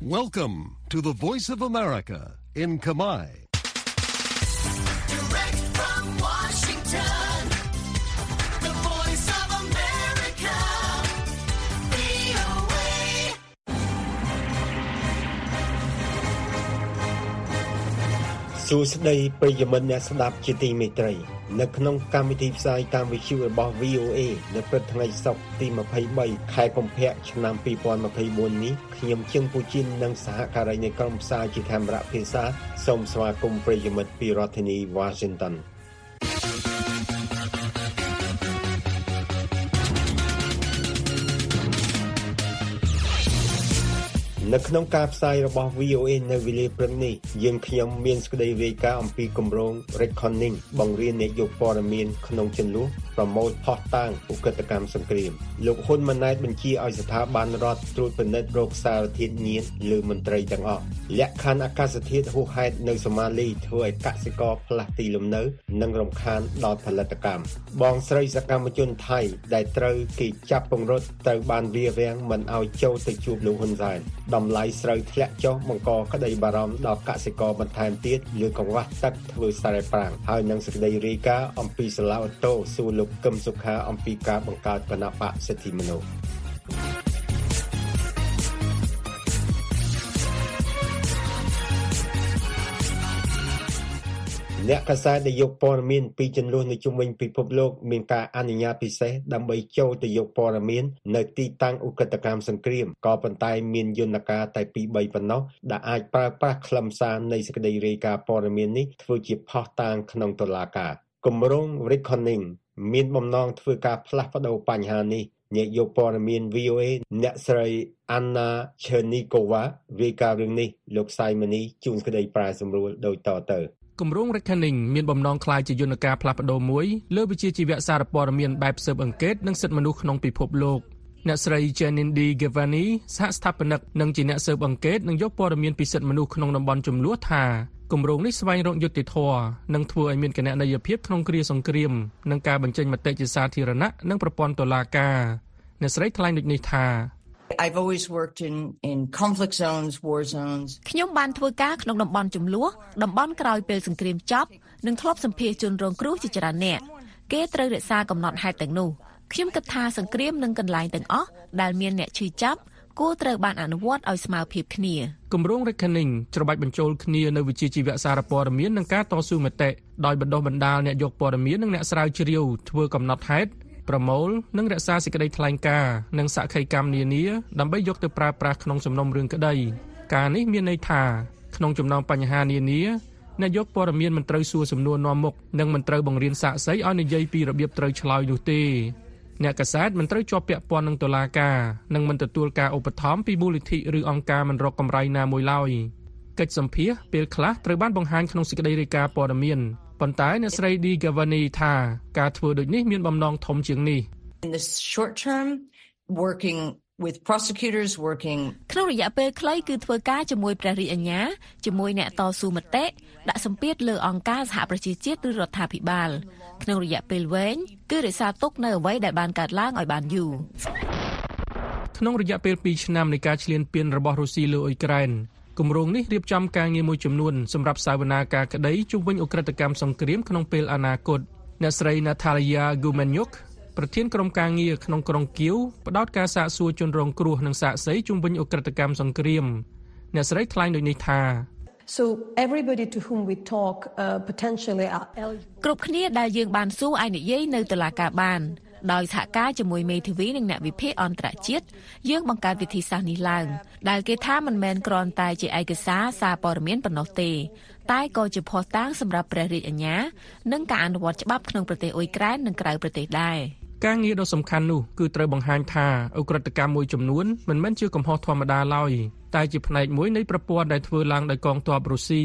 Welcome to the Voice of America in Kamai. សួស្តីប្រិយមិត្តអ្នកស្ដាប់ជាទីមេត្រី នៅក្នុងកម្មវិធីផ្សាយតាមវិទ្យុរបស់ VOA នៅព្រឹកថ្ងៃសុក្រទី23ខែកុម្ភៈឆ្នាំ2024នេះខ្ញុំជឹងពូជីននិងសហការីនៃក្រុមផ្សាយជាខេមរៈភាសាសូមស្វាគមន៍ប្រិយមិត្តពីរដ្ឋធានី Washington នៅក្នុងការផ្សាយរបស់ VOA នៅវេលាព្រឹកនេះយើងខ្ញុំមានសេចក្តីរាយការណ៍អំពីគម្រោង Reckoning បង្រៀនអ្នកយកព័ត៌មានក្នុងចន្លោះ ប្រមូលផុសតាងឧក្រិដ្ឋកម្មសង្គ្រាមលោកហ៊ុនម៉ាណែតបញ្ជាឲ្យស្ថាប័នរដ្ឋត្រួតពិនិត្យរោគសារធាតុញៀនលើមន្ត្រីទាំងអស់លក្ខខណ្ឌអាកាសធាតុហួសហេតុនៅសូម៉ាលីធ្វើឲ្យកសិករផ្លាស់ទីលំនៅ និងរំខានដល់ផលិតកម្មបងស្រីសកម្មជនថៃដែលត្រូវគេចាប់ពង្រត់ត្រូវបានវារាំងមិនឲ្យចូលទៅជួបលោកហ៊ុនសែនតម្លៃស្រូវធ្លាក់ចុះបង្កក្តីបារម្ភដល់កសិករបន្ថែមទៀតលើកង្វះទឹកធ្វើសារ៉េប្រាំងហើយនឹងសេចក្តីរាយការណ៍អំពីសាឡាវអូតូសួរលោកកឹមសុខាអំពីការបង្កើតគណៈបកសិទ្ធិមនុស្សអ្នកកសែតដែលយកព័ត៌មានពីចំនួននៅជុំវិញពិភពលោកមានការអនុញ្ញាតពិសេសដើម្បីចូលទៅយកព័ត៌មាននៅទីតាំងឧក្រិដ្ឋកម្មសង្គ្រាមក៏ប៉ុន្តែមានយន្តការតែពីរ3ប៉ុណ្ណោះដែលអាចប្រើប្រាស់ខ្លឹមសារនៃសេចក្តីរាយការណ៍ព័ត៌មាននេះធ្វើជាផុសតាងក្នុងតុលាការគម្រោង Reckoning មានបំណងធ្វើការផ្លាស់ប្ដូរបញ្ហានេះអ្នកយកព័ត៌មាន VOA អ្នកស្រី Anna Chernikova រាយការណ៍រឿងនេះលោកសៃមនីជួនក្តីប្រាយសម្រួលដូចតទៅគម្រោង Reckoning មានបំណងក្លាយជាយន្តការផ្លាស់ប្ដូរមួយលើវិជាជីវៈសារព័ត៌មានបែបស៊ើបអង្កេតនិងសិទ្ធិមនុស្សក្នុងពិភពលោកអ្នកស្រី Janine D. Gavani សហស្ថាបនិកនិងជាអ្នកស៊ើបអង្កេតនឹងយកព័ត៌មានពីសិទ្ធិមនុស្សក្នុងតំបន់ចំនួនថា គម្រោងនេះស្វែងរកយុត្តិធម៌និងធ្វើឲ្យមានគណនេយ្យភាពក្នុងគ្រាសង្គ្រាមនិងការបញ្ចេញមតិជាសាធារណៈនិងប្រព័ន្ធតុលាការអ្នកស្រីថ្លែងដូចនេះថា I've always worked in in conflict zones, war zones. ខ្ញុំបានធ្វើការក្នុងតំបន់ចំនួនតំបន់ក្រោយពេលសង្គ្រាមចប់និងធ្លាប់សម្ភាសជនរងគ្រោះជាច្រើនអ្នកគេត្រូវរក្សាកំណត់ហេតុទាំងនោះខ្ញុំគិតថាសង្គ្រាមនិងកន្លែងទាំងអស់ដែលមានអ្នកឈឺចាប់ គួរត្រូវបានអនុវត្តឲ្យស្មើភាពគ្នាគម្រោង Reckoning ច្របាច់បញ្ចូលគ្នានៅវិជាជីវៈសារព័ត៌មាននិងការតស៊ូមតិដោយបណ្ដុះបណ្ដាលអ្នកយកព័ត៌មាននិងអ្នកស្រាវជ្រាវធ្វើកំណត់ហេតុប្រមូលនិងរក្សាសេចក្តីថ្លែងការណ៍និងសក្ខីកម្មនានាដើម្បីយកទៅប្រើប្រាស់ក្នុងសំណុំរឿងក្តីការនេះមានន័យថាក្នុងចំណោមបញ្ហានានាអ្នកយកព័ត៌មានមិនត្រូវសួរសំណួរនាំមុខនិងមិនត្រូវបង្រៀនសាក្សីឲ្យនិយាយពីរបៀបត្រូវឆ្លើយនោះទេ អ្នកកសែតមិនត្រូវជាប់ពាក់ព័ន្ធនឹងតុលាការនិងមិនទទួលការឧបត្ថម្ភពីមូលនិធិឬអង្គការមិនរកកម្រៃណាមួយឡើយកិច្ចសម្ភាសពេលខ្លះត្រូវបានបង្ហាញក្នុងសេចក្តីរាយការណ៍ព័ត៌មានប៉ុន្តែអ្នកស្រី D Gavani ថាការធ្វើដូចនេះមានបំណងធំជាងនេះ In the short term, working with prosecutors, working ក្នុងរយៈពេលខ្លីគឺធ្វើការជាមួយព្រះរាជអាជ្ញាជាមួយអ្នកតស៊ូមតិដាក់សម្ពាធលើអង្គការសហប្រជាជាតិឬរដ្ឋាភិបាល ក្នុងរយៈពេលវែងគឺរក្សាទុកនៅអ្វីដែលបានកើតឡើងឲ្យបានយូរក្នុងរយៈពេល2ឆ្នាំនៃការឈ្លានពានរបស់រុស្ស៊ីលើអ៊ុយក្រែនគម្រោងនេះរៀបចំការងារមួយចំនួនសម្រាប់សាវនាការក្តីជុំវិញអ ுக ្រិតកម្មសង្គ្រាមក្នុងពេលអនាគតអ្នកស្រី Natalia Gumenyuk ប្រធានក្រុមការងារក្នុងក្រុងគៀវផ្ដោតការសាកសួរជនរងគ្រោះនិងសាកសីជុំវិញអ ுக ្រិតកម្មសង្គ្រាមអ្នកស្រីថ្លែងដូចនេះថា So everybody to whom we talk uh, potentially are eligible. គ្រប់គ្នាដែលយើងបានសួរឲ្យនិយាយនៅតុលាការបានដោយសហការជាមួយមេធាវីនិងអ្នកវិភាគអន្តរជាតិយើងបង្កើតវិធីសាស្ត្រនេះឡើងដែលគេថាមិនមែនគ្រាន់តែជាឯកសារសារព័ត៌មានប៉ុណ្ណោះទេ តែក៏ជាភស្តុតាងសម្រាប់ព្រះរាជអាជ្ញា និងការអនុវត្តច្បាប់ក្នុងប្រទេសអ៊ុយក្រែននិងក្រៅប្រទេសដែរការងារដ៏សំខាន់នោះគឺត្រូវបង្ហាញថាអ ுக ្រិតកម្មមួយចំនួនមិនមែនជាកំហុសធម្មតាឡើយ តែជាផ្នែកមួយនៃប្រព័ន្ធដែលធ្វើឡើងដោយកងទ័ពរុស្ស៊ី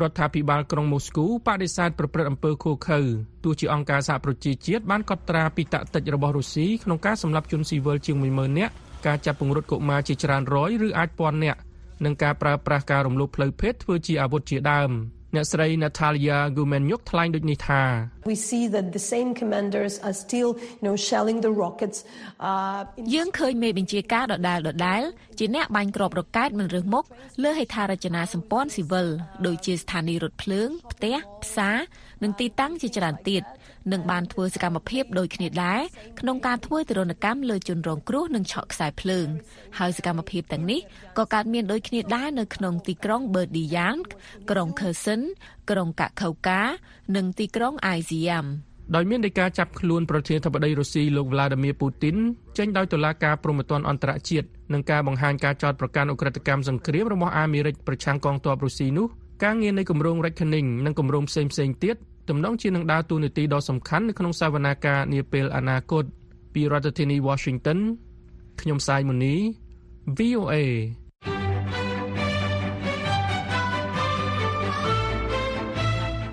រដ្ឋាភិបាលក្រុងមូស្គូបដិសេធប្រព្រឹត្តអំពើឃោរឃៅទោះជាអង្គការសហប្រជាជាតិបានកត់ត្រាពីតាក់ទិចរបស់រុស្ស៊ីក្នុងការសម្លាប់ជនស៊ីវិលជាង10000នាក់ការចាប់ពង្រត់កុមារជាច្រើនរយឬអាចពាន់នាក់និងការប្រើប្រាស់ការរំលោភផ្លូវភេទធ្វើជាអាវុធជាដើម អ្នកស្រី Natalia Gumenyuk ថ្លែងដូចនេះថា We see that the same commanders are still, you know, shelling the rockets. Uh, in យើងឃើញមេបញ្ជាការដដែលដដែលជាអ្នកបាញ់គ្រាប់រ៉ុកែតមិនរើសមុខលើហេដ្ឋារចនាសម្ព័ន្ធស៊ីវិលដូចជាស្ថានីយ៍រថភ្លើងផ្ទះផ្សារ និងទីតាំងជាច្រើនទៀតនិងបានធ្វើសកម្មភាពដូចគ្នាដែរក្នុងការធ្វើទរណកម្មលើជនរងគ្រោះនិងឆក់ខ្សែភ្លើងហើយសកម្មភាពទាំងនេះក៏កើតមានដូចគ្នាដែរនៅក្នុងទីក្រុង Berdiansk ក្រុង Kherson ក្រុងកាខៅកានិងទីក្រុង Izium ដោយមាននៃការចាប់ខ្លួនប្រធានាធិបតីរុស្ស៊ីលោក Vladimir Putin ចេញដោយតុលាការព្រហ្មទណ្ឌអន្តរជាតិនិងការបង្ហាញការចោទប្រកាន់អ ுக ្រិតកម្មសង្គ្រាមរបស់អាមេរិកប្រឆាំងកងទ័ពរុស្ស៊ីនោះការងារនៃគម្រោង Reckoning និងគម្រោងផ្សេងៗទៀត ទំនងជានឹងដើរតួនាទីដ៏សំខាន់នៅក្នុងសវនាការនាពេលអនាគតពីរដ្ឋធានី Washington ខ្ញុំសាយមុនី VOA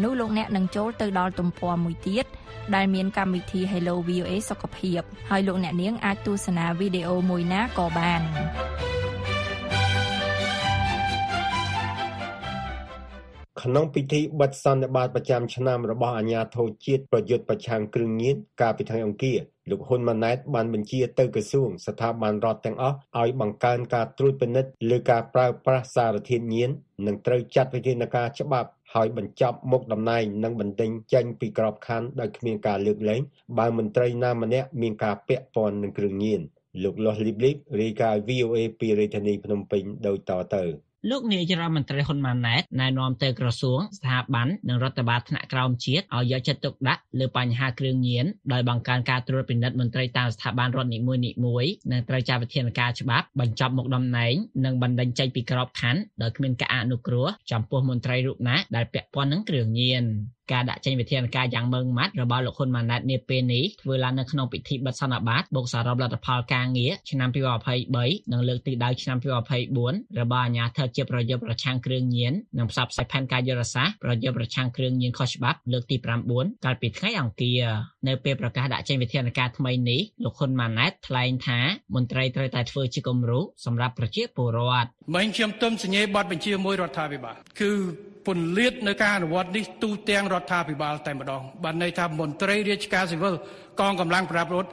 នោះលោកអ្នកនឹងចូលទៅដល់ទំព័រមួយទៀតដែលមានកម្មវិធី Hello VOA សុខភាពហើយលោកអ្នកនាងអាចទស្សនាវីដេអូមួយណាក៏បានក្នុងពិធីបិទសន្និបាតប្រចាំឆ្នាំរបស់អាជ្ញាធរជាតិប្រយុទ្ធប្រឆាំងគ្រឿងញៀនកាលពីថ្ងៃអង្គារលោកហ៊ុនម៉ាណែតបានបញ្ជាទៅក្រសួងស្ថាប័នរដ្ឋទាំងអស់ឲ្យបង្កើនការត្រួតពិនិត្យលើការប្រើប្រាស់សារធាតុញៀននិងត្រូវចាត់វិធានការច្បាប់ ហើយបញ្ចប់មុខតំណែងនិងបណ្ដេញចេញពីក្របខ័ណ្ឌដោយគ្មានការលើកលែងបើមន្ត្រីណាម្នាក់មានការពាក់ព័ន្ធនឹងគ្រឿងញៀនលោកលាស់លីបលីបរាយការណ៍ VOA ពីរាជធានីភ្នំពេញដូចតទៅ លោកនាយរដ្ឋមន្ត្រីហ៊ុនម៉ាណែតណែនាំទៅក្រសួងស្ថាប័ននិងរដ្ឋបាលថ្នាក់ក្រោមជាតិឲ្យយកចិត្តទុកដាក់លើបញ្ហាគ្រឿងញៀនដោយបង្កើនការត្រួតពិនិត្យមន្ត្រីតាមស្ថាប័នរដ្ឋនីមួយៗនិងត្រូវចាត់វិធានការច្បាប់បញ្ចប់មុខតំណែងនិងបណ្តេញចេញពីក្របខ័ណ្ឌដោយគ្មានការអនុគ្រោះចំពោះមន្ត្រីរូបណាដែលពាក់ព័ន្ធនឹងគ្រឿងញៀនការដាក់ចេញវិធានការយ៉ាងម៉ឺងម៉ាត់របស់លោកហ៊ុនម៉ាណែតនាពេលនេះធ្វើឡើងនៅក្នុងពិធីបិទសន្និបាតបូកសរុបលទ្ធផលការងារឆ្នាំ2023និងលើកទិសដៅឆ្នាំ2024របស់អាជ្ញាធរជាប្រយុទ្ធប្រឆាំងគ្រឿងញៀននិងផ្សព្វផ្សាយផែនការយុទ្ធសាស្ត្រប្រយុទ្ធប្រឆាំងគ្រឿងញៀនខុសច្បាប់លើកទី9កាលពីថ្ងៃអង្គារនៅពេលប្រកាសដាក់ចេញវិធានការថ្មីនេះលោកហ៊ុនម៉ាណែតថ្លែងថាមន្ត្រីត្រូវតែធ្វើជាគំរូសម្រាប់ប្រជាពលរដ្ឋមិញខ្ញុំទុំសញ្ញេប័ណ្ណបញ្ជាមួយរដ្ឋាភិបាលគឺ ពន្លាតនៅការអនុវត្តនេះទូទាំងរដ្ឋាភិបាលតែម្ដងបានន័យថាមន្ត្រីរាជការស៊ីវិលកងកម្លាំងប្រដាប់អាវុធ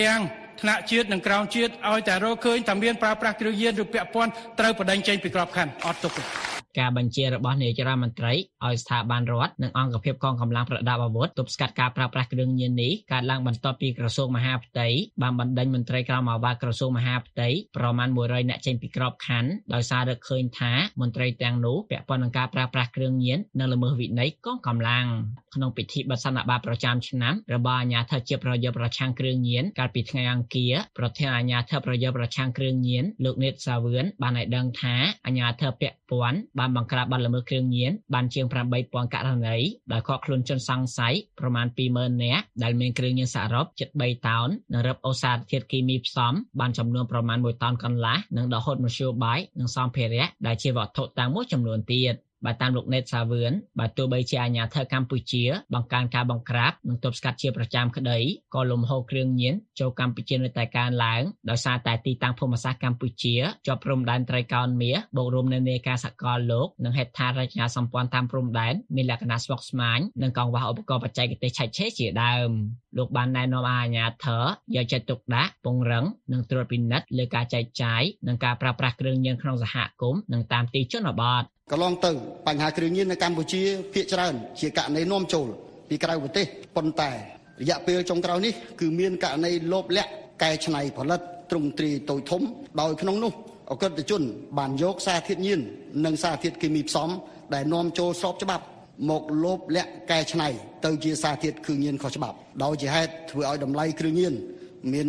ទាំងថ្នាក់ជាតិនិងក្រោមជាតិឲ្យតែរកឃើញថាមានប្រើប្រាស់គ្រឿងញៀនឬពាក់ព័ន្ធត្រូវបដិញ្ញចេញពីក្របខ័ណ្ឌអត់ទុកទេ ការបញ្ជារបស់នាយករដ្ឋមន្ត្រីឲ្យស្ថាប័នរដ្ឋនិងអង្គភាពកងកម្លាំងប្រដាប់អាវុធទប់ស្កាត់ការប្រើប្រាស់គ្រឿងញៀននេះកើតឡើងបន្ទាប់ពីក្រសួងមហាផ្ទៃបានបណ្ដេញមន្ត្រីក្រមអាវ៉ាក្រសួងមហាផ្ទៃប្រមាណ100នាក់ចេញពីក្របខ័ណ្ឌដោយសាររកឃើញថាមន្ត្រីទាំងនោះពាក់ព័ន្ធនឹងការប្រើប្រាស់គ្រឿងញៀននិងល្មើសវិន័យកងកម្លាំងក្នុងពិធីបិទសន្និបាតប្រចាំឆ្នាំរបស់អាជ្ញាធរជាប្រយុទ្ធប្រឆាំងគ្រឿងញៀនកាលពីថ្ងៃអង្គារប្រធានអាជ្ញាធរប្រយុទ្ធប្រឆាំងគ្រឿងញៀនលោកនេតសាវឿនបានឲ្យដឹងថាអាជ្ញាធរពាក់ព័ន្ធបានបង្ក្រាបបទល្មើសគ្រឿងញៀនបានជាង8000ករណីដោយខកខ្លួនជនសង្ស័យប្រមាណ20000នាក់ដែលមានគ្រឿងញៀនសរុបជិត3តោននិងរឹបអូសារធាតុគីមីផ្សំបានចំនួនប្រមាណ1តោនកន្លះនិងដកហូតមធ្យោបាយនិងសម្ភារៈដែលជាវត្ថុតាំងមួយចំនួនទៀត បើតាមលោកណេតសាវឿនបើទោះបីជាអាជ្ញាធរកម្ពុជាបង្កើនការបង្ក្រាបនិងទប់ស្កាត់ជាប្រចាំក្តីក៏លំហូរគ្រឿងញៀនចូលកម្ពុជានៅតែកើនឡើងដោយសារតែទីតាំងភូមិសាស្ត្រកម្ពុជាជាប់ព្រំដែនត្រីកោណមាសបូករួមនៅនៃការសកលលោកនិងហេដ្ឋារចនាសម្ព័ន្ធតាមព្រំដែនមានលក្ខណៈស្មុគស្មាញនិងកង្វះឧបករណ៍បច្ចេកទេសឆែកឆេរជាដើមលោកបានណែនាំឲ្យអាជ្ញាធរយកចិត្តទុកដាក់ពង្រឹងនិងត្រួតពិនិត្យលើការចែកចាយនិងការប្រើប្រាស់គ្រឿងញៀនក្នុងសហគមន៍និងតាមទីជនបទ កន្លងទៅបញ្ហាគ្រឿងញៀននៅកម្ពុជាភាគច្រើន ជាករណីនាំចូលពីក្រៅប្រទេសប៉ុន្តែរយៈពេលចុងក្រោយនេះគឺមានករណីលោបលាក់កែច្នៃផលិតទ្រង់ទ្រាយតូចធំដោយក្នុងនោះអក្រិតជន បានយកសារធាតុញៀននិងសារធាតុគីមីផ្សំដែលនាំចូលស្របច្បាប់ មកលោបលាក់កែច្នៃទៅជាសារធាតុគ្រឿងញៀនខុសច្បាប់ដោយជាហេតុធ្វើឲ្យតម្លៃគ្រឿងញៀនមាន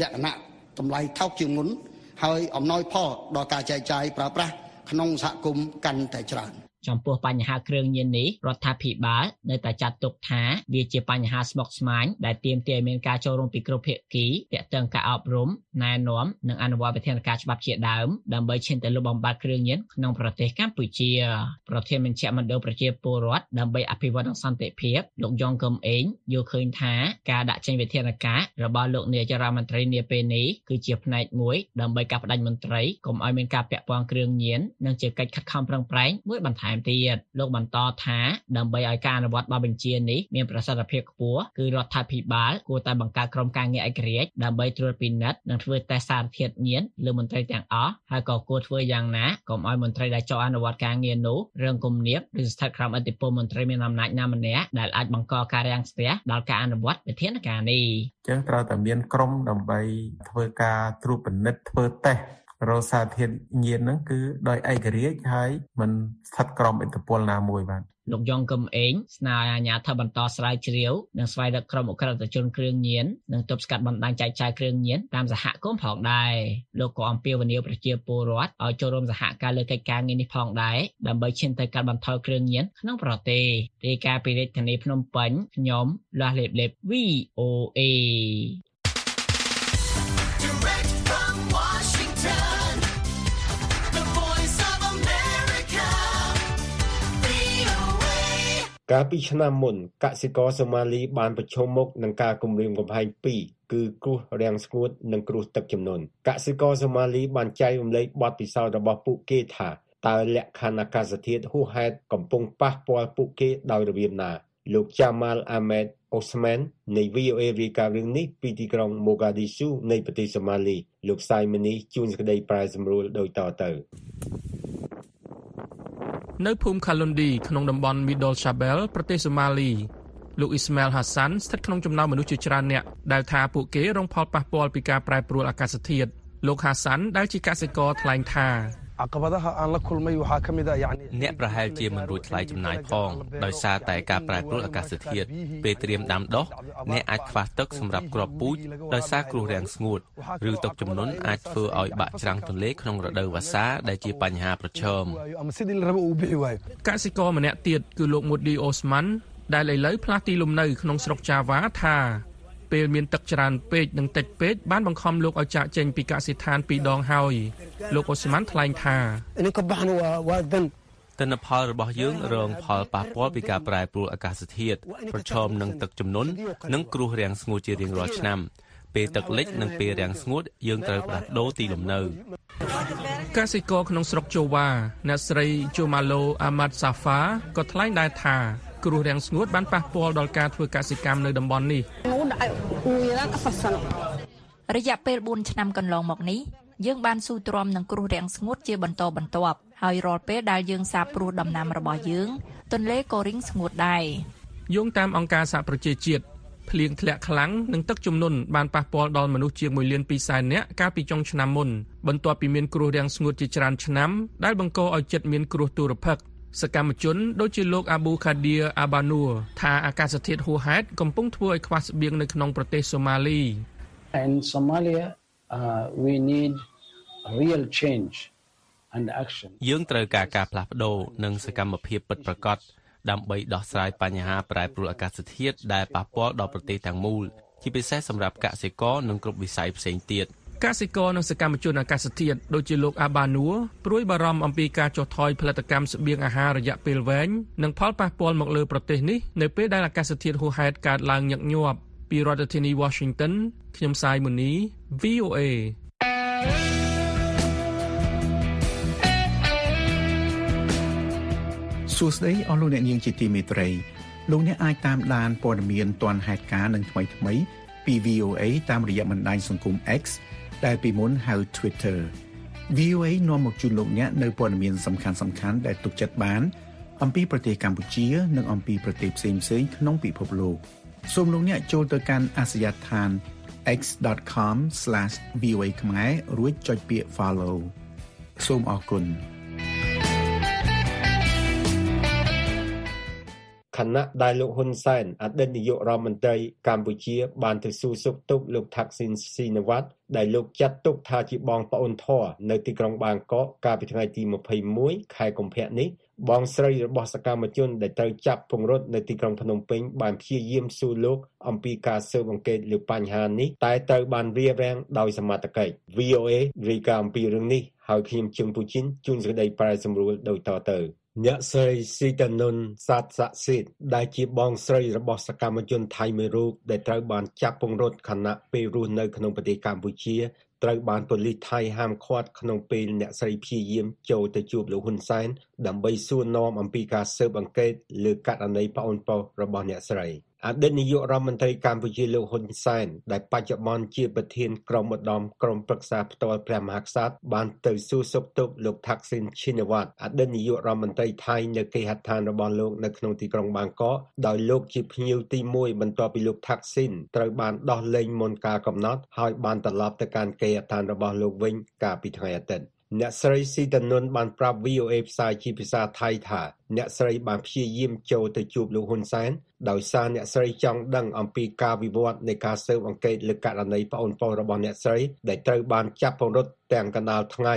លក្ខណៈតម្លៃថោកជាងមុនហើយអំណោយផលដល់ការចែកចាយប្រើប្រាស់ ក្នុងសហគមន៍កាន់តែច្រើន ចំពោះបញ្ហាគ្រឿងញៀននេះរដ្ឋាភិបាលនៅតែចាត់ទុកថាវាជាបញ្ហាស្មុគស្មាញដែលទាមទារឲ្យមានការចូលរួមពីគ្រប់ភាគីទាក់ទងការអប់រំណែនាំនិងអនុវត្តវិធានការច្បាប់ជាដើមដើម្បីឈានទៅលុបបំបាត់គ្រឿងញៀនក្នុងប្រទេសកម្ពុជាប្រធានមជ្ឈមណ្ឌលប្រជាពលរដ្ឋដើម្បីអភិវឌ្ឍនិងសន្តិភាពលោកយ៉ងកឹមអេងយល់ឃើញថាការដាក់ចេញវិធានការរបស់លោកនាយរដ្ឋមន្ត្រីនាពេលនេះគឺជាផ្នែកមួយដើម្បីកាត់ផ្តាច់មន្ត្រីកុំឲ្យមានការពាក់ព័ន្ធគ្រឿងញៀននិងជាកិច្ចខិតខំប្រឹងប្រែងមួយបន្ថែមទៀតលោកបន្តថាដើម្បីឲ្យការអនុវត្តបទបញ្ជានេះមានប្រសិទ្ធភាពខ្ពស់គឺរដ្ឋាភិបាលគួរតែបង្កើតក្រុមការងារឯករាជ្យដើម្បីត្រួតពិនិត្យនិងធ្វើតេស្តសារធាតុញៀនលើមន្ត្រីទាំងអស់ហើយក៏គួរធ្វើយ៉ាងណាកុំឲ្យមន្ត្រីដែលចោទអនុវត្តការងារនោះរឿងគំនាបឬស្ថិតក្រោមឥទ្ធិពលមន្ត្រីមានអំណាចណាម្នាក់ដែលអាចបង្កការរាំងស្ទះដល់ការអនុវត្តវិធានការនេះអញ្ចឹងត្រូវតែមានក្រុមដើម្បីធ្វើការត្រួតពិនិត្យធ្វើតេស្ត រោសារធាតុញៀនហ្នឹងគឺដោយឯករាជ្យហើយមិនស្ថិតក្រោមឥទ្ធិពលណាមួយបាទលោកយ៉ងកឹមអេងស្នើឲ្យអាជ្ញាធរបន្តស្រាវជ្រាវនិងស្វែងរកក្រុមអក្រិតជនគ្រឿងញៀននិងទប់ស្កាត់បណ្ដាញចែកចាយគ្រឿងញៀនតាមសហគមន៍ផងដែរលោកក៏អំពាវនាវប្រជាពលរដ្ឋឲ្យចូលរួមសហការលើកិច្ចការងារនេះផងដែរដើម្បីឈានទៅកាត់បន្ថយគ្រឿងញៀនក្នុងប្រទេសរាយការណ៍ពីរាជធានីភ្នំពេញខ្ញុំលាស់លេបលេប VOA កាលពីឆ្នាំមុន កសិករសូម៉ាលីបានប្រឈមមុខនឹងការគំរាមកំហែងពីរគឺគ្រោះរាំងស្ងួតនិងគ្រោះទឹកជំនន់កសិករសូម៉ាលីបានចែករំលែកបទពិសោធន៍របស់ពួកគេថាតើលក្ខខណ្ឌអាកាសធាតុហួសហេតុកំពុងប៉ះពាល់ពួកគេដោយរបៀបណា លោក Jamal Ahmed Osman នៃ VOA រាយការណ៍រឿងនេះពីទីក្រុង Mogadishu នៃប្រទេសសូម៉ាលី លោកសាយមនីជួនសេចក្តីប្រែសម្រួលដូចតទៅ នៅភូមិខាលុនឌីក្នុងតំបន់ Middle Shabelle ប្រទេសសូម៉ាលីលោកអ៊ីស្ម៉ែលហាសាន់ស្ថិតក្នុងចំណោមមនុស្សជាច្រើនអ្នកដែលថាពួកគេរងផលប៉ះពាល់ពីការប្រែប្រួលអាកាសធាតុលោកហាសាន់ដែលជាកសិករថ្លែងថា caqabadaha aan la kulmay waxaa ka mid ah yacni អ្នកប្រហែលជាមិនរួចថ្លៃចំណាយផងដោយសារតែការប្រែប្រួលអាកាសធាតុពេលត្រៀមដាំដុះអ្នកអាចខ្វះទឹកសម្រាប់គ្រាប់ពូជដោយសារគ្រោះរាំងស្ងួតឬទឹកជំនន់អាចធ្វើឲ្យបាក់ច្រាំងទន្លេក្នុងរដូវវស្សាដែលជាបញ្ហាប្រឈម ama sidii la rabo uu bixi waayo កសិករម្នាក់ទៀតគឺលោក Mudi Osman ដែលឥឡូវផ្លាស់ទីលំនៅក្នុងស្រុក Java ថា ពេលមានទឹកច្រើនពេកនិងតិចពេកបានបង្ខំលោកឲ្យចាកចេញពីកសិដ្ឋានពីរដងហើយលោកអូស្ម៉ាន់ថ្លែងថា inay ka baxan waa waa dan ទិន្នផលរបស់យើងរងផលប៉ះពាល់ពីការប្រែប្រួលអាកាសធាតុប្រឈមនឹងទឹកជំនន់និងគ្រោះរាំងស្ងួតជារៀងរាល់ឆ្នាំពេលទឹកលិចនិងពេលរាំងស្ងួតយើងត្រូវផ្លាស់ប្ដូរទីលំនៅកសិករក្នុងស្រុកជូវ៉ាអ្នកស្រីជូម៉ាឡូអាម៉ាត់សាហ្វាក៏ថ្លែងដែរថា គ្រោះរាំងស្ងួតបានប៉ះពាល់ដល់ការធ្វើកសិកម្មនៅតំបន់នេះរយៈពេល4ឆ្នាំកន្លងមកនេះយើងបានស៊ូទ្រាំនឹងគ្រោះរាំងស្ងួតជាបន្តបន្ទាប់ហើយរាល់ពេលដែលយើងសាបព្រោះដំណាំរបស់យើង ទន្លេក៏រីងស្ងួតដែរយោងតាមអង្គការសហប្រជាជាតិភ្លៀងធ្លាក់ខ្លាំងនិងទឹកជំនន់បានប៉ះពាល់ដល់មនុស្សជាង1លាន2សែននាក់កាលពីចុងឆ្នាំមុនបន្ទាប់ពីមានគ្រោះរាំងស្ងួតជាច្រើនឆ្នាំដែលបង្កឲ្យចិត្តមានគ្រោះទុរភិក្ស សកម្មជនដូចជាលោកអាប៊ូខាឌៀអាបានូថាអាកាសធាតុហួសហេតុកំពុងធ្វើឲ្យខ្វះស្បៀងនៅក្នុងប្រទេសសូម៉ាលី In Somalia, uh, we need real change and action. យើងត្រូវការការផ្លាស់ប្ដូរនិងសកម្មភាពពិតប្រាកដដើម្បីដោះស្រាយបញ្ហាប្រែប្រួលអាកាសធាតុដែលប៉ះពាល់ដល់ប្រទេសទាំងមូលជាពិសេសសម្រាប់កសិករនិងគ្រប់វិស័យផ្សេងទៀត កសិករនិងសកម្មជនអាកាសធាតុដូចជាលោកអាបានូព្រួយបារម្ភអំពីការចុះថយផលិតកម្មស្បៀងអាហាររយៈពេលវែងនិងផលប៉ះពាល់មកលើប្រទេសនេះនៅពេលដែលអាកាសធាតុហួសហេតុកើតឡើងញឹកញាប់ពីរដ្ឋធានី Washington ខ្ញុំសាយមុនី VOA សួស្តីអស់លោកអ្នកនាងជាទីមេត្រីលោកអ្នកអាចតាមដានព័ត៌មានទាន់ហេតុការណ៍និងថ្មីថ្មីៗពី VOA តាមរយៈបណ្ដាញសង្គម X ដែលពីមុនហៅ Twitter VOA នាំមកជូនលោកអ្នកនៅព័ត៌មានសំខាន់សំខាន់ៗដែលទុកចិត្តបាន អំពីប្រទេសកម្ពុជា និងអំពីប្រទេសផ្សេងៗក្នុងពិភពលោកសូមលោកអ្នកចូលទៅកាន់អាសយដ្ឋាន x.com/voa ខ្មែររួចចុចពាក្យ follow សូមអរគុណ ខណៈដែលលោកហ៊ុនសែនអតីតនាយករដ្ឋមន្ត្រីកម្ពុជាបានទៅសួរសុខទុក្ខលោកថាក់ស៊ីនស៊ីនវ៉ាត់ដែលលោកចាត់ទុកថាជាបងប្អូនធរនៅទីក្រុងបាងកកកាលពីថ្ងៃទី21ខែកុម្ភៈនេះបងស្រីរបស់សកម្មជនដែលត្រូវចាប់ពង្រត់នៅទីក្រុងភ្នំពេញបានព្យាយាមសួរលោកអំពីការស៊ើបអង្កេតលើបញ្ហានេះតែត្រូវបានរារាំងដោយសមត្ថកិច្ច VOA រាយការណ៍អំពីរឿងនេះ ហើយខ្ញុំជឹងពូជីនជួនសេចក្តីប្រែសម្រួលដូចតទៅអ្នកស្រីស៊ីតានុនសាទស័ក្តិសិទ្ធដែលជាបងស្រីរបស់សកម្មជនថៃមួយរូបដែលត្រូវបានចាប់ពង្រត់ខណៈពេលរស់នៅក្នុងប្រទេសកម្ពុជាត្រូវបានប៉ូលីសថៃហាមឃាត់ក្នុងពេលអ្នកស្រីព្យាយាមចូលទៅជួបលោកហ៊ុនសែនដើម្បីសួរនាំអំពីការស៊ើបអង្កេតលើករណីប្អូនប្រុសរបស់អ្នកស្រី។ អតីតនាយករដ្ឋមន្ត្រីកម្ពុជាលោកហ៊ុនសែនដែលបច្ចុប្បន្នជាប្រធានក្រុមឧត្តមក្រុមប្រឹក្សាផ្ទាល់ព្រះមហាក្សត្របានទៅសួរសុខទុក្ខលោកថាក់ស៊ីនឈីណាវ៉ាត់អតីតនាយករដ្ឋមន្ត្រីថៃនៅគេហដ្ឋានរបស់លោកនៅក្នុងទីក្រុងបាងកកដោយលោកជាភ្ញៀវទី1បន្ទាប់ពីលោកថាក់ស៊ីនត្រូវបានដោះលែងមុនការកំណត់ហើយបានត្រឡប់ទៅកាន់គេហដ្ឋានរបស់លោកវិញកាលពីថ្ងៃអាទិត្យអ្នកស្រីស៊ីតានុនបានប្រាប់ VOA ផ្សាយជាភាសាថៃថាអ្នកស្រីបានព្យាយាមចូលទៅជួបលោកហ៊ុនសែន ដោយសារអ្នកស្រីចង់ដឹងអំពីការវិវត្តនៃការស៊ើបអង្កេតលើករណីប្អូនប្រុសរបស់អ្នកស្រីដែលត្រូវបានចាប់ពង្រត់ទាំងកណ្ដាលថ្ងៃ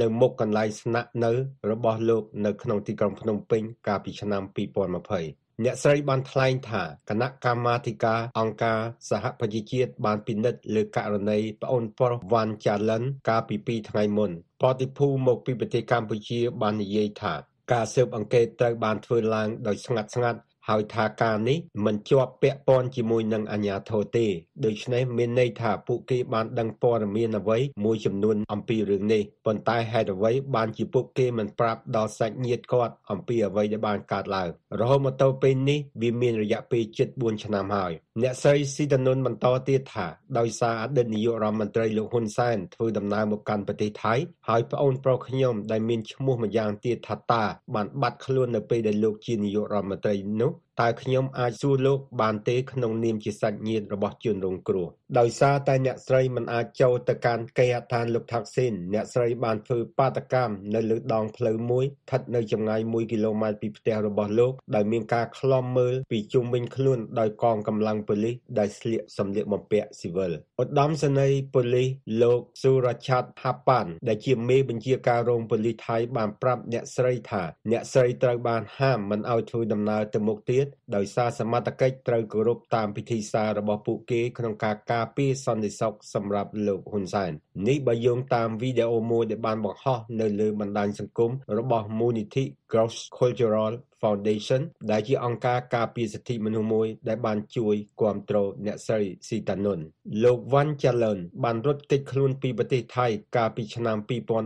នៅមុខកន្លែងស្នាក់នៅរបស់លោកនៅក្នុងទីក្រុងភ្នំពេញកាលពីឆ្នាំ2020អ្នកស្រីបានថ្លែងថាគណៈកម្មាធិការអង្គការសហប្រជាជាតិបានពិនិត្យលើករណីប្អូនប្រុសវ៉ាន់ចាលិនកាលពី2ថ្ងៃមុនបតិភូមកពីប្រទេសកម្ពុជាបាននិយាយថាការស៊ើបអង្កេតត្រូវបានធ្វើឡើងដោយស្ងាត់ស្ងាត់ ហើយថាការនេះមិនជាប់ពាក់ព័ន្ធជាមួយនឹងអាជ្ញាធរទេដូច្នេះមានន័យថាពួកគេបានដឹងព័ត៌មានអ្វីមួយចំនួនអំពីរឿងនេះប៉ុន្តែហេតុអ្វីបានជាពួកគេមិនប្រាប់ដល់សាច់ញាតិគាត់អំពីអ្វីដែលបានកើតឡើងរហូតមកដល់ពេលនេះវាមានរយៈពេលជិត4ឆ្នាំហើយ អ្នកស្រីស៊ីតានុនបន្តទៀតថាដោយសារអតីតនាយករដ្ឋមន្ត្រីលោកហ៊ុនសែនធ្វើដំណើរមកកាន់ប្រទេសថៃហើយប្អូនប្រុសខ្ញុំដែលមានឈ្មោះម្យ៉ាងទៀតថាតាបានបាត់ខ្លួននៅពេលដែលលោកជានាយករដ្ឋមន្ត្រីនោះ តើខ្ញុំអាចសួរលោកបានទេក្នុងនាមជាសាច់ញាតិរបស់ជនរងគ្រោះដោយសារតែអ្នកស្រីមិនអាចចូលទៅកាន់គេហដ្ឋានលោកថាក់ស៊ីនអ្នកស្រីបានធ្វើបាតកម្មនៅលើដងផ្លូវមួយស្ថិតនៅចម្ងាយ1គីឡូម៉ែត្រពីផ្ទះរបស់លោកដោយមានការឃ្លាំមើលពីជុំវិញខ្លួនដោយកងកម្លាំងប៉ូលីសដែលស្លៀកសម្លៀកបំពាក់ស៊ីវិលឧត្តមសេនីយ៍ប៉ូលីសលោកស៊ូរ៉ាឆាត់ហាប៉ាន់ដែលជាមេបញ្ជាការរងប៉ូលីសថៃបានប្រាប់អ្នកស្រីថាអ្នកស្រីត្រូវបានហាមមិនឲ្យធ្វើដំណើរទៅមុខទៀតដោយសារសមត្ថកិច្ចត្រូវគោរពតាមពិធីសាររបស់ពួកគេក្នុងការការពារសន្តិសុខសម្រាប់លោកហ៊ុនសែននេះបើយោងតាមវីដេអូមួយដែលបានបង្ហោះនៅលើបណ្ដាញសង្គមរបស់មូលនិធិ Cross Cultural Foundation ដែលជាអង្គការការពារសិទ្ធិមនុស្សមួយដែលបានជួយគ្រប់គ្រងអ្នកស្រីស៊ីតានុនលោកវ៉ាន់ចាឡុនបានរត់គេចខ្លួនពីប្រទេសថៃកាលពីឆ្នាំ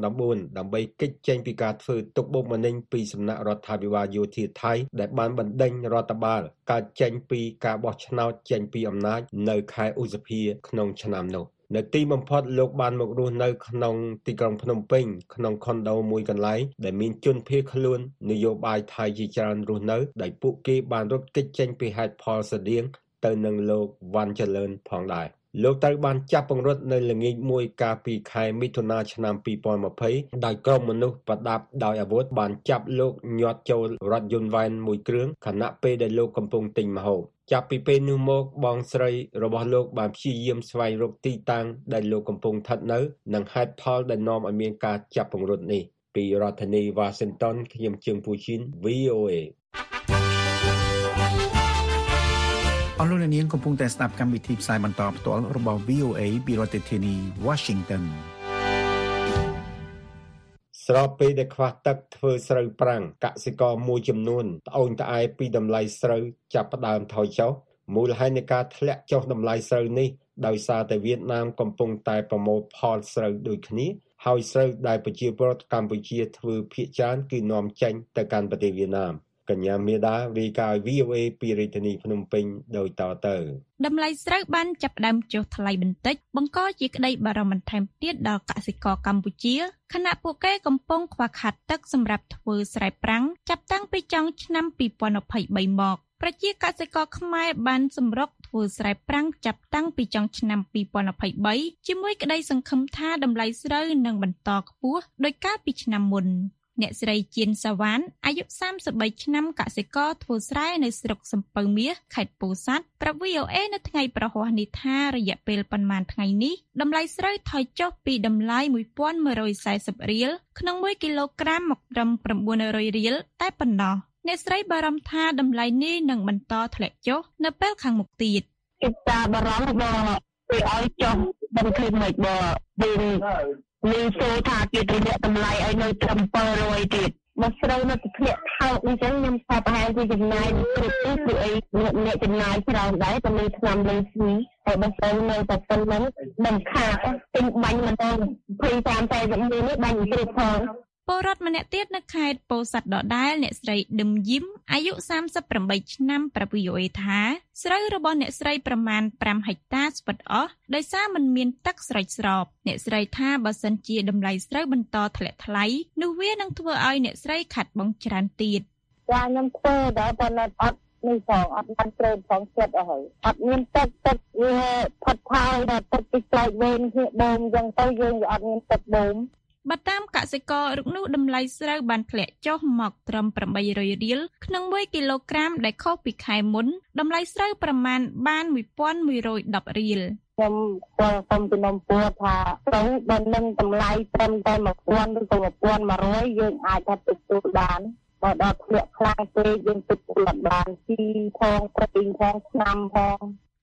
2014ដើម្បីគេចចេញពីការធ្វើទុកបុកម្នេញពីសំណាក់រដ្ឋាភិបាលយោធាថៃដែលបានបណ្ដេញរដ្ឋបាលកើតចេញពីការបោះឆ្នោតចេញពីអំណាចនៅខែឧសភាក្នុងឆ្នាំនោះ នៅទីបំផុតលោកបានមករស់នៅក្នុងទីក្រុងភ្នំពេញក្នុងខុនដូមួយកន្លែងដែលមានជនភៀសខ្លួននយោបាយថៃជាច្រើនរស់នៅដោយពួកគេបានរត់គេចចេញពីហេតុផលស្តៀងទៅនឹងលោកវ៉ាន់ចលឿនផងដែរលោកត្រូវបានចាប់ពង្រត់នៅល្ងាចមួយកាលពីខែមិថុនាឆ្នាំ2020ដោយក្រុមមនុស្សប្រដាប់ដោយអាវុធបានចាប់លោកញាត់ចូលរថយន្តវ៉ែនមួយគ្រឿងខណៈពេលដែលលោកកំពុងទិញម្ហូប ចាប់ពីពេលនោះមកបងស្រីរបស់លោកបានព្យាយាមស្វែងរកទីតាំងដែលលោកកំពុងស្ថិតនៅនិងហេតុផលដែលនាំឲ្យមានការចាប់ពង្រត់នេះពីរដ្ឋធានី Washington ខ្ញុំជើងពូជីន VOA អស់លោកអ្នកនាងកំពុងតែស្ដាប់កម្មវិធីផ្សាយបន្តផ្ទាល់របស់ VOA ពីរដ្ឋធានី Washington ស្របពេលដែលខ្វះទឹកធ្វើស្រូវប្រាំងកសិករមួយចំនួនត្អូញត្អែពីតម្លៃស្រូវចាប់ផ្ដើមថយចុះមូលហេតុនៃការធ្លាក់ចុះតម្លៃស្រូវនេះដោយសារតែវៀតណាមកំពុងតែប្រមូលផលស្រូវដូចគ្នាហើយស្រូវដែលប្រជាពលរដ្ឋកម្ពុជាធ្វើភាគច្រើនគឺនាំចេញទៅកាន់ប្រទេសវៀតណាម កញ្ញាមេដារាយការណ៍ VOA ពីរាជធានីភ្នំពេញដោយតទៅតម្លៃស្រូវបានចាប់ផ្ដើមចុះថ្លៃបន្តិចបង្កជាក្តីបារម្ភបន្ថែមទៀតដល់កសិករកម្ពុជាខណៈពួកគេកំពុងខ្វះខាតទឹកសម្រាប់ធ្វើស្រែប្រាំងចាប់តាំងពីចុងឆ្នាំ2023មកប្រជាកសិករខ្មែរបានសម្រុកធ្វើស្រែប្រាំងចាប់តាំងពីចុងឆ្នាំ2023ជាមួយក្តីសង្ឃឹមថាតម្លៃស្រូវនឹងបន្តខ្ពស់ដោយកាលពីឆ្នាំមុន អ្នកស្រីជៀនសាវ៉ានអាយុ33ឆ្នាំកសិករធ្វើស្រែនៅស្រុកសំពៅមាសខេត្តពោធិ៍សាត់ប្រាប់ VOA នៅថ្ងៃប្រហ័សនេះថារយៈពេលប៉ុន្មានថ្ងៃនេះតម្លៃស្រូវថយចុះពីតម្លៃ1140រៀលក្នុង1គីឡូក្រាមមកត្រឹម900រៀលតែប៉ុណ្ណោះអ្នកស្រីបារម្ភថាតម្លៃនេះនឹងបន្តធ្លាក់ចុះនៅពេលខាងមុខទៀតគិតតាបារម្ភបងពេលឲ្យចុះមិនឃើញមិនបងវិញ លឺសូថាគេទម្លាក់តម្លៃឲ្យនៅត្រឹម700ទៀតមកស្រូវនៅតែធ្លាក់ថោកអញ្ចឹងខ្ញុំថាប្រហែលជាចំណាយគ្រប់ទីគឺអីអ្នកចំណាយច្រើនដែរតែមានឆ្នាំលេងស្វីហើយបើស្រូវនៅតែប៉ុណ្្នឹងមិនខាតទិញបាញ់មិនដល់20 30 40នេះបាញ់គ្រប់ផង ពលរដ្ឋម្នាក់ទៀតនៅខេត្តពោធិ៍សាត់ដដែលអ្នកស្រីដឹមយឹមអាយុ38ឆ្នាំប្រាប់ VOA ថាស្រូវរបស់អ្នកស្រីប្រមាណ5ហិកតាស្វិតអស់ដោយសារมันមានទឹកស្រេចស្រពអ្នកស្រីថាបើសិនជាតម្លៃស្រូវបន្តធ្លាក់ថ្លៃនោះវានឹងធ្វើឲ្យអ្នកស្រីខាត់បង់ច្រើនទៀតចាខ្ញុំធ្វើដែរប៉ុន្តែអត់នេះផងអត់បានព្រមផងចិត្តអស់ហើយអត់មានទឹកទឹកវាផុតផោយដល់ទឹកពីផ្លែកវែងគ្នាបូមអញ្ចឹងទៅយើងវាអត់មានទឹកបូម បើតាមកសិកររុកនោះតម្លៃស្រូវបានធ្លាក់ចុះមកត្រឹម800រៀលក្នុង1គីឡូក្រាមដែលខុសពីខែមុនតម្លៃស្រូវប្រមាណបាន1110រៀលខ្ញុំស្គាល់សុំពីនំពួរថាទៅបើនឹងតម្លៃត្រឹមតែ1000ឬក៏1100យើងអាចថាទទួលបានបើដល់ធ្លាក់ខ្លាំងពេកយើងទទួលអត់បានជីផងប្រេងផងឆ្នាំផង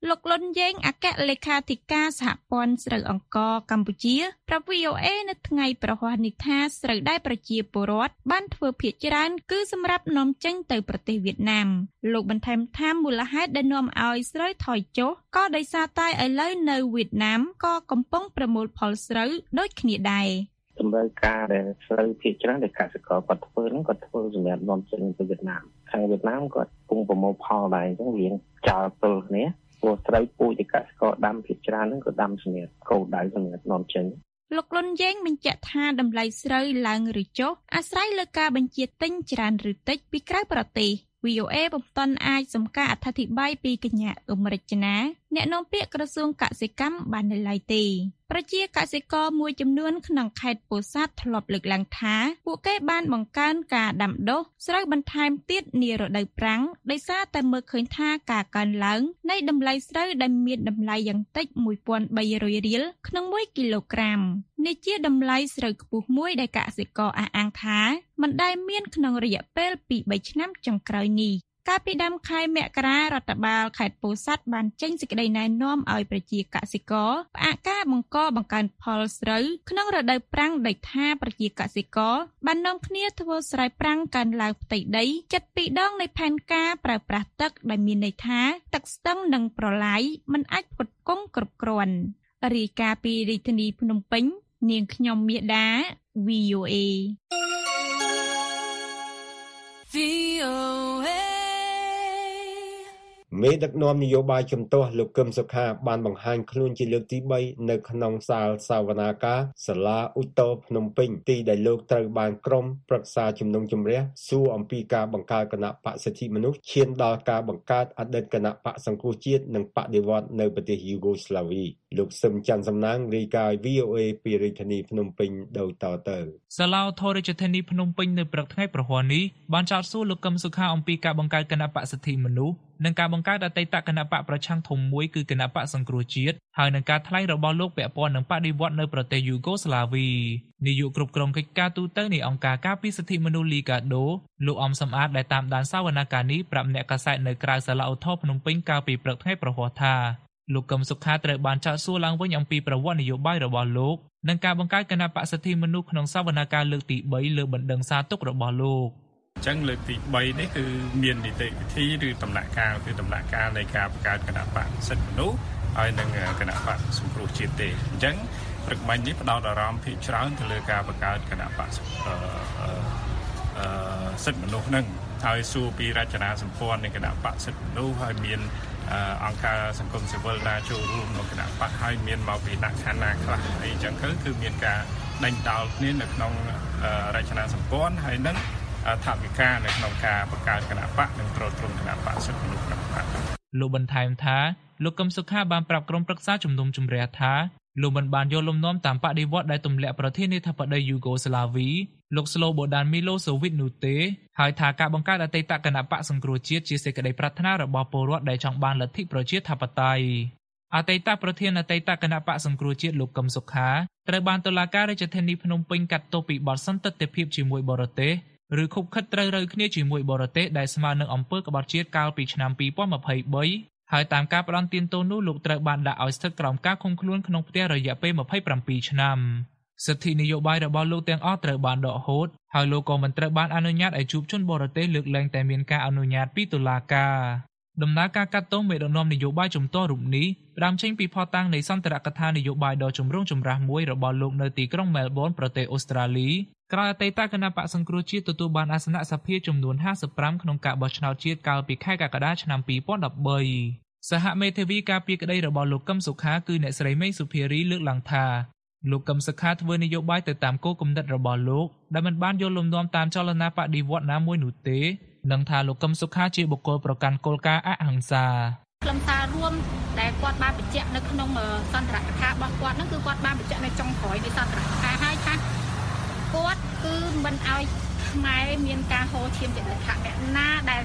លោកលុនយេងអគ្គលេខាធិការសហព័ន្ធស្រូវអង្ករកម្ពុជាប្រាប់ VOA នៅថ្ងៃប្រហ័សនេះថាស្រូវដែលប្រជាពលរដ្ឋបានធ្វើភាគច្រើនគឺសម្រាប់នាំចេញទៅប្រទេសវៀតណាមលោកបន្ថែមថាមូលហេតុដែលនាំឲ្យស្រូវថយចុះក៏ដោយសារតែឥឡូវនៅវៀតណាមក៏កំពុងប្រមូលផលស្រូវដូចគ្នាដែរតម្រូវការដែលស្រូវភាគច្រើនដែលកសិករគាត់ធ្វើហ្នឹងគាត់ធ្វើសម្រាប់នាំចេញទៅវៀតណាមខាងវៀតណាមគាត់កំពុងប្រមូលផលដែរអញ្ចឹងវាចោលទល់គ្នា ព្រោះស្រូវពូជដែលកសិករដាំភាគច្រើនហ្នឹងក៏ដាំសម្រាប់គោលដៅសម្រាប់នាំចេញលោកលុនយេងបញ្ជាក់ថាតម្លៃស្រូវឡើងឬចុះអាស្រ័យលើការបញ្ជាទិញច្រើនឬតិចពីក្រៅប្រទេស VOA ពុំទាន់អាចសំការអធិប្បាយពីកញ្ញាអ៊ុំរចនាអ្នកនាំពាក្យក្រសួងកសិកម្មបាននៅឡើយទេ ប្រជាកសិករមួយចំនួនក្នុងខេត្តពោធិ៍សាត់ធ្លាប់លើកឡើងថាពួកគេបានបង្កើនការដាំដុះស្រូវបន្ថែមទៀតនារដូវប្រាំងដោយសារតែមើលឃើញថាការកើនឡើងនៃតម្លៃស្រូវដែលមានតម្លៃយ៉ាងតិច1300រៀលក្នុង1គីឡូក្រាមនេះជាតម្លៃស្រូវខ្ពស់មួយដែលកសិករអះអាងថាមិនដែលមានក្នុងរយៈពេល2-3ឆ្នាំចុងក្រោយនេះ កាលពីដើមខែមករារដ្ឋបាលខេត្តពោធិ៍សាត់បានចេញសេចក្តីណែនាំឲ្យប្រជាកសិករផ្អាកការបង្កបង្កើនផលស្រូវក្នុងរដូវប្រាំងដោយថាប្រជាកសិករបាននាំគ្នាធ្វើស្រែប្រាំងកើនឡើងផ្ទៃដីជិត2ដងនៃផែនការប្រើប្រាស់ទឹកដែលមានន័យថាទឹកស្ទឹងនិងប្រឡាយមិនអាចផ្គត់ផ្គង់គ្រប់គ្រាន់រាយការណ៍ពីរាជធានីភ្នំពេញ នាងខ្ញុំមាសដា VOA VOA មេដឹកនាំនយោបាយជំទាស់លោកកឹមសុខាបានបង្ហាញខ្លួនជាលើកទី3នៅក្នុងសាលសវនាការសាលាឧត្តរភ្នំពេញទីដែលលោកត្រូវបានក្រុមប្រឹក្សាជំនុំជម្រះសួរអំពីការបង្កើតគណៈបកសិទ្ធិមនុស្សឈានដល់ការបង្កើតអតីតគណៈបកសង្គ្រោះជាតិនិងបដិវត្តនៅប្រទេសយូហ្គោស្លាវីលោកសឹមច័ន្ទសំណាងរាយការណ៍ VOA ពីរាជធានីភ្នំពេញដូចតទៅសាឡាវធររាជធានីភ្នំពេញនៅព្រឹកថ្ងៃប្រហ័សនេះបានចោទសួរលោកកឹមសុខាអំពីការបង្កើតគណៈបកសិទ្ធិមនុស្ស និងការបង្កើតអតីតគណៈបកប្រឆាំងធំមួយគឺគណៈបកសង្គ្រោះជាតិហើយនឹងការថ្លែងរបស់លោកពាក់ព័ន្ធនឹងបដិវត្តនៅប្រទេសយូហ្គោស្លាវីនាយកគ្រប់គ្រងកិច្ចការទូតនៃអង្គការការពារសិទ្ធិមនុស្សលីកាដូលោកអំសំអាតដែលតាមដានសវនកម្មនេះប្រាប់អ្នកកាសែតនៅក្រៅសាលាឧទ្ធរភ្នំពេញកាលពីព្រឹកថ្ងៃប្រហ័សថាលោកកឹមសុខាត្រូវបានចោទសួរឡើងវិញអំពីប្រវត្តិនយោបាយរបស់លោកនិងការបង្កើតគណៈបកសិទ្ធិមនុស្សក្នុងសវនកម្មលើកទី3លើបណ្ដឹងសារទុករបស់លោក អញ្ចឹងលើកទី3នេះគឺមាននីតិវិធីឬដំណាក់កាលគឺដំណាក់កាលនៃការបង្កើតគណៈបកសិទ្ធិមនុស្សហើយនឹងគណៈបកសង្គ្រោះជាតិទេអញ្ចឹងព្រឹកមិញនេះផ្ដោតអារម្មណ៍ភាគច្រើនទៅលើការបង្កើតគណៈបកអឺអឺសិទ្ធិមនុស្សនឹងហើយសួរពីរចនាសម្ព័ន្ធនៃគណៈបកសិទ្ធិមនុស្សហើយមានអង្គការសង្គមស៊ីវិលណាចូលរួមក្នុងគណៈបកហើយមានមកពីដាក់ខណ្ឌណាខ្លះអីចឹងទៅគឺមានការដេញដោលគ្នានៅក្នុងរចនាសម្ព័ន្ធហើយនឹង ថាវិការនៅក្នុងការបង្កើតគណៈបកនិងត្រួតត្រងគណៈបកសិទ្ធិមនុស្សក្នុងបកលោកបន្ថែមថាលោកកឹមសុខាបានប្រាប់ក្រុមប្រឹក្សាជំនុំជម្រះថាលោកមិនបានយកលំនាំតាមបដិវត្តដែលទម្លាក់ប្រធានាធិបតីយូហ្គោស្លាវីលោកស្លូបូដានមីឡូសូវីតនោះទេហើយថាការបង្កើតអតីតគណៈបកសង្គ្រោះជាតិជាសេចក្តីប្រាថ្នារបស់ពលរដ្ឋដែលចង់បានលទ្ធិប្រជាធិបតេយ្យអតីតប្រធានអតីតគណៈបកសង្គ្រោះជាតិលោកកឹមសុខាត្រូវបានតុលាការរាជធានីភ្នំពេញកាត់ទោសពីបទសន្តិទ្ធិភាពជាមួយបរទេស ឬខុបខិតត្រូវរើគ្នាជាមួយបរទេសដែលស្មើនឹងអំពើក្បត់ជាតិកាលពីឆ្នាំ2023ហើយតាមការផ្ដន់ទានទោសនោះលោកត្រូវបានដាក់ឲ្យស្ថិតក្រោមការឃុំខ្លួនក្នុងផ្ទះរយៈពេល27ឆ្នាំសិទ្ធិនយោបាយរបស់លោកទាំងអស់ត្រូវបានដកហូតហើយលោកក៏មិនត្រូវបានអនុញ្ញាតឲ្យជួបជនបរទេសលើកលែងតែមានការអនុញ្ញាតពីតុលាការ ដំណើរការកាត់ទោសមេដឹកនាំនយោបាយជំទាស់រូបនេះផ្ដើមចេញពីផតាំងនៃសន្ទរកថានយោបាយដ៏ចម្រូងចម្រាសមួយរបស់លោកនៅទីក្រុងមែលប៊នប្រទេសអូស្ត្រាលីក្រោយអតីតគណៈបកសង្គ្រោះជាតិទទួលបានអាសនៈសភាចំនួន55ក្នុងការបោះឆ្នោតជាតិកាលពីខែកក្កដាឆ្នាំ2013សហមេធាវីការពារក្តីរបស់លោកកឹមសុខាគឺអ្នកស្រីមេងសុភារីលើកឡើងថាលោកកឹមសុខាធ្វើនយោបាយទៅតាមគោលគំនិតរបស់លោកដែលមិនបានយកលំនាំតាមចលនាបដិវត្តន៍ណាមួយនោះទេ និងថាលោកកឹមសុខាជាបុគ្គលប្រកាន់គោលការណ៍អហិង្សាខ្លឹមសាររួមដែលគាត់បានបញ្ជាក់នៅក្នុងសន្ទរកថារបស់គាត់ហ្នឹងគឺគាត់បានបញ្ជាក់នៅចុងក្រោយនៃសន្ទរកថាហើយថាគាត់គឺមិនឲ្យខ្មែរមានការហូរឈាមចិត្តលក្ខណៈអ្នកណាដែល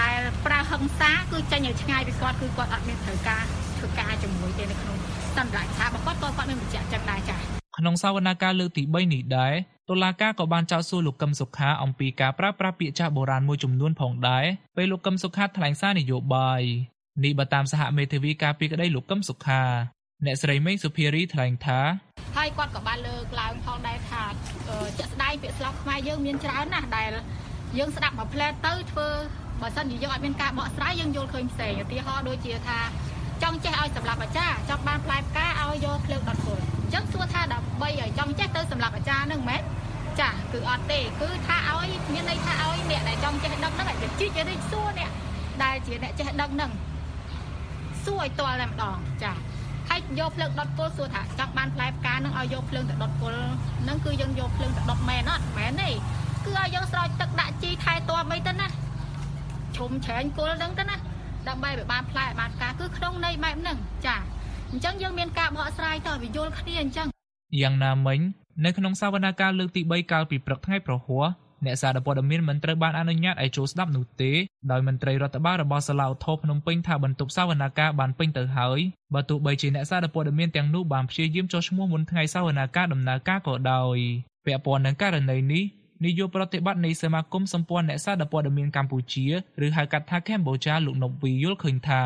ដែលប្រើហិង្សាគឺចេញឲ្យឆ្ងាយពីគាត់គឺគាត់អត់មានត្រូវការធ្វើការជាមួយទេនៅក្នុងសន្ទរកថារបស់គាត់ក៏គាត់មានបញ្ជាក់ចឹងដែរចា៎ ក្នុងសវនកម្មលើកទី3នេះដែរតុលាការក៏បានចោទសួរលោកកឹមសុខាអំពីការប្រើប្រាស់ពាក្យចាស់បុរាណមួយចំនួនផងដែរពេលលោកកឹមសុខាថ្លែងសារនយោបាយនេះបើតាមសហមេធាវីការពីក្តីលោកកឹមសុខាអ្នកស្រីមេងសុភារីថ្លែងថាហើយគាត់ក៏បានលើកឡើងផងដែរថាជាក់ស្ដែងពាក្យស្លោកខ្មែរយើងមានច្រើនណាស់ដែលយើងស្ដាប់មកផ្លែទៅធ្វើបើសិនជាយើងអត់មានការបកស្រាយយើងយល់ឃើញផ្សេងឧទាហរណ៍ដូចជាថាចង់ចេះឲ្យសម្រាប់អាចារ្យចង់បានផ្លែផ្កាឲ្យយកភ្លើងដុតគល់អញ្ចឹងសួរថាដើម្បីឲ្យចង់ចេះទៅសម្រាប់អាចារ្យនឹងមែនចាគឺអត់ទេគឺថាឲ្យមានន័យថាឲ្យអ្នកដែលចង់ចេះដឹងហ្នឹងឲ្យទៅជីកទៅសួរអ្នកដែលជាអ្នកចេះដឹងហ្នឹងសួរឲ្យទាល់តែម្ដងចាហើយយកភ្លើងដុតគល់សួរថាចង់បានផ្លែផ្កានឹងឲ្យយកភ្លើងទៅដុតគល់ហ្នឹងគឺយើងយកភ្លើងទៅដុតមែនអត់មែនទេគឺឲ្យយើងស្រោចទឹកដាក់ជីថែទាំអីទៅណាឈុំច្រែងគល់ហ្នឹងទៅណាដើម្បីឲ្យបានផ្លែបានផ្កាគឺក្នុងន័យបែបហ្នឹងចា អញ្ចឹងយើងមានការបកស្រាយទៅឲ្យយល់គ្នាអញ្ចឹងយ៉ាងណាមិញនៅក្នុងសវនកម្មលើកទី3កាលពីព្រឹកថ្ងៃប្រហ័សអ្នកសារព័ត៌មានមិនត្រូវបានអនុញ្ញាតឲ្យចូលស្ដាប់នោះទេដោយមន្ត្រីរដ្ឋបាលរបស់សាឡាឧទ្ធរភ្នំពេញថាបន្ទប់សវនកម្មបានពេញទៅហើយបើទោះបីជាអ្នកសារព័ត៌មានទាំងនោះបានព្យាយាមចុះឈ្មោះមុនថ្ងៃសវនកម្មដំណើរការក៏ដោយពាក់ព័ន្ធនឹងករណីនេះនាយកប្រតិបត្តិនៃសមាគមសម្ព័ន្ធអ្នកសារព័ត៌មានកម្ពុជាឬហៅកាត់ថាកម្ពុជាលោកណុបវីយល់ឃើញថា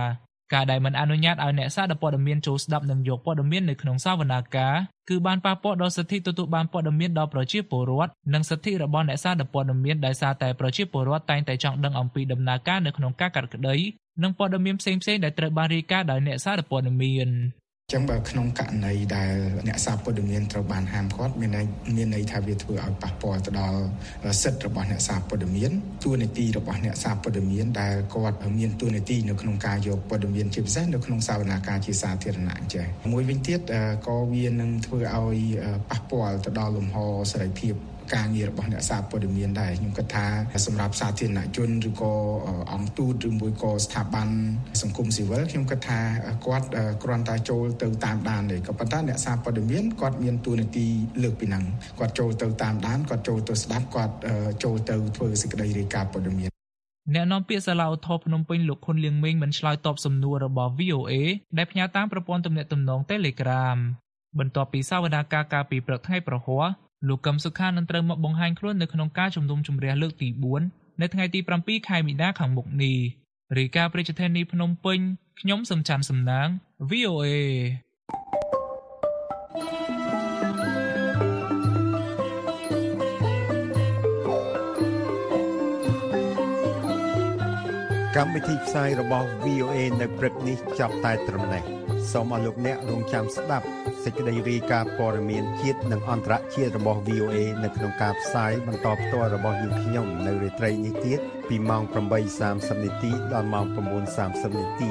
ការដែលមិនអនុញ្ញាតឲ្យអ្នកសារព័ត៌មានចូលស្ដាប់និងយកព័ត៌មាននៅក្នុងសវនាការគឺបានប៉ះពាល់ដល់សិទ្ធិទទួលបានព័ត៌មានដល់ប្រជាពលរដ្ឋនិងសិទ្ធិរបស់អ្នកសារព័ត៌មានដែលសារតែប្រជាពលរដ្ឋតែងតែចង់ដឹងអំពីដំណើរការនៅក្នុងការកាត់ក្តីនិងព័ត៌មានផ្សេងៗដែលត្រូវបានរាយការណ៍ដោយអ្នកសារព័ត៌មាន ចឹងបើក្នុងករណីដែលអ្នកសារព័ត៌មានត្រូវបានហាមឃាត់មានន័យមានន័យថាវាធ្វើឲ្យប៉ះពាល់ទៅដល់សិទ្ធិរបស់អ្នកសារព័ត៌មានទួលនីតិរបស់អ្នកសារព័ត៌មានដែលគាត់មានទួលនីតិនៅក្នុងការយកព័ត៌មានជាពិសេសនៅក្នុងសវនាការជាសាធារណៈអញ្ចឹងមួយវិញទៀតក៏វានឹងធ្វើឲ្យប៉ះពាល់ទៅដល់លំហសេរីភាព ការងាររបស់អ្នកសារព័ត៌មានដែរខ្ញុំគិតថាសម្រាប់សាធារណជនឬក៏អង្គទូតឬមួយក៏ស្ថាប័នសង្គមស៊ីវិលខ្ញុំគិតថាគាត់គ្រាន់តែចូលទៅតាមដានទេក៏ប៉ុន្តែអ្នកសារព័ត៌មានគាត់មានតួនាទីលើកពីហ្នឹងគាត់ចូលទៅតាមដានគាត់ចូលទៅស្ដាប់គាត់ចូលទៅធ្វើសេចក្តីរាយការណ៍ព័ត៌មានអ្នកនាំពាក្យសាឡាឧទ្ធរភ្នំពេញលោកខុនលៀងមេងមិនឆ្លើយតបសំណួររបស់ VOA ដែលផ្ញើតាមប្រព័ន្ធទំនាក់ទំនង Telegram បន្ទាប់ពីសវនាការកាលពីព្រឹកថ្ងៃប្រហ័ស លោកកឹមសុខានឹងត្រូវមកបង្ហាញខ្លួននៅក្នុងការជំនុំជម្រះលើកទី4នៅថ្ងៃទី7ខែមីនាខាងមុខនេះរាយការណ៍ប្រជាធានីភ្នំពេញខ្ញុំសំច័ន្ទសំណាង VOA កម្មវិធីផ្សាយរបស់ VOA នៅព្រឹកនេះចាប់តែត្រឹមនេះ សូមអរលោកអ្នករងចាំស្ដាប់សេចក្តីរាយការណ៍ព័ត៌មានជាតិនិងអន្តរជាតិរបស់ VOA នៅក្នុងការផ្សាយបន្តផ្ទាល់របស់យើងខ្ញុំនៅរាត្រីនេះទៀតពីម៉ោង8:30នាទីដល់ម៉ោង9:30នាទី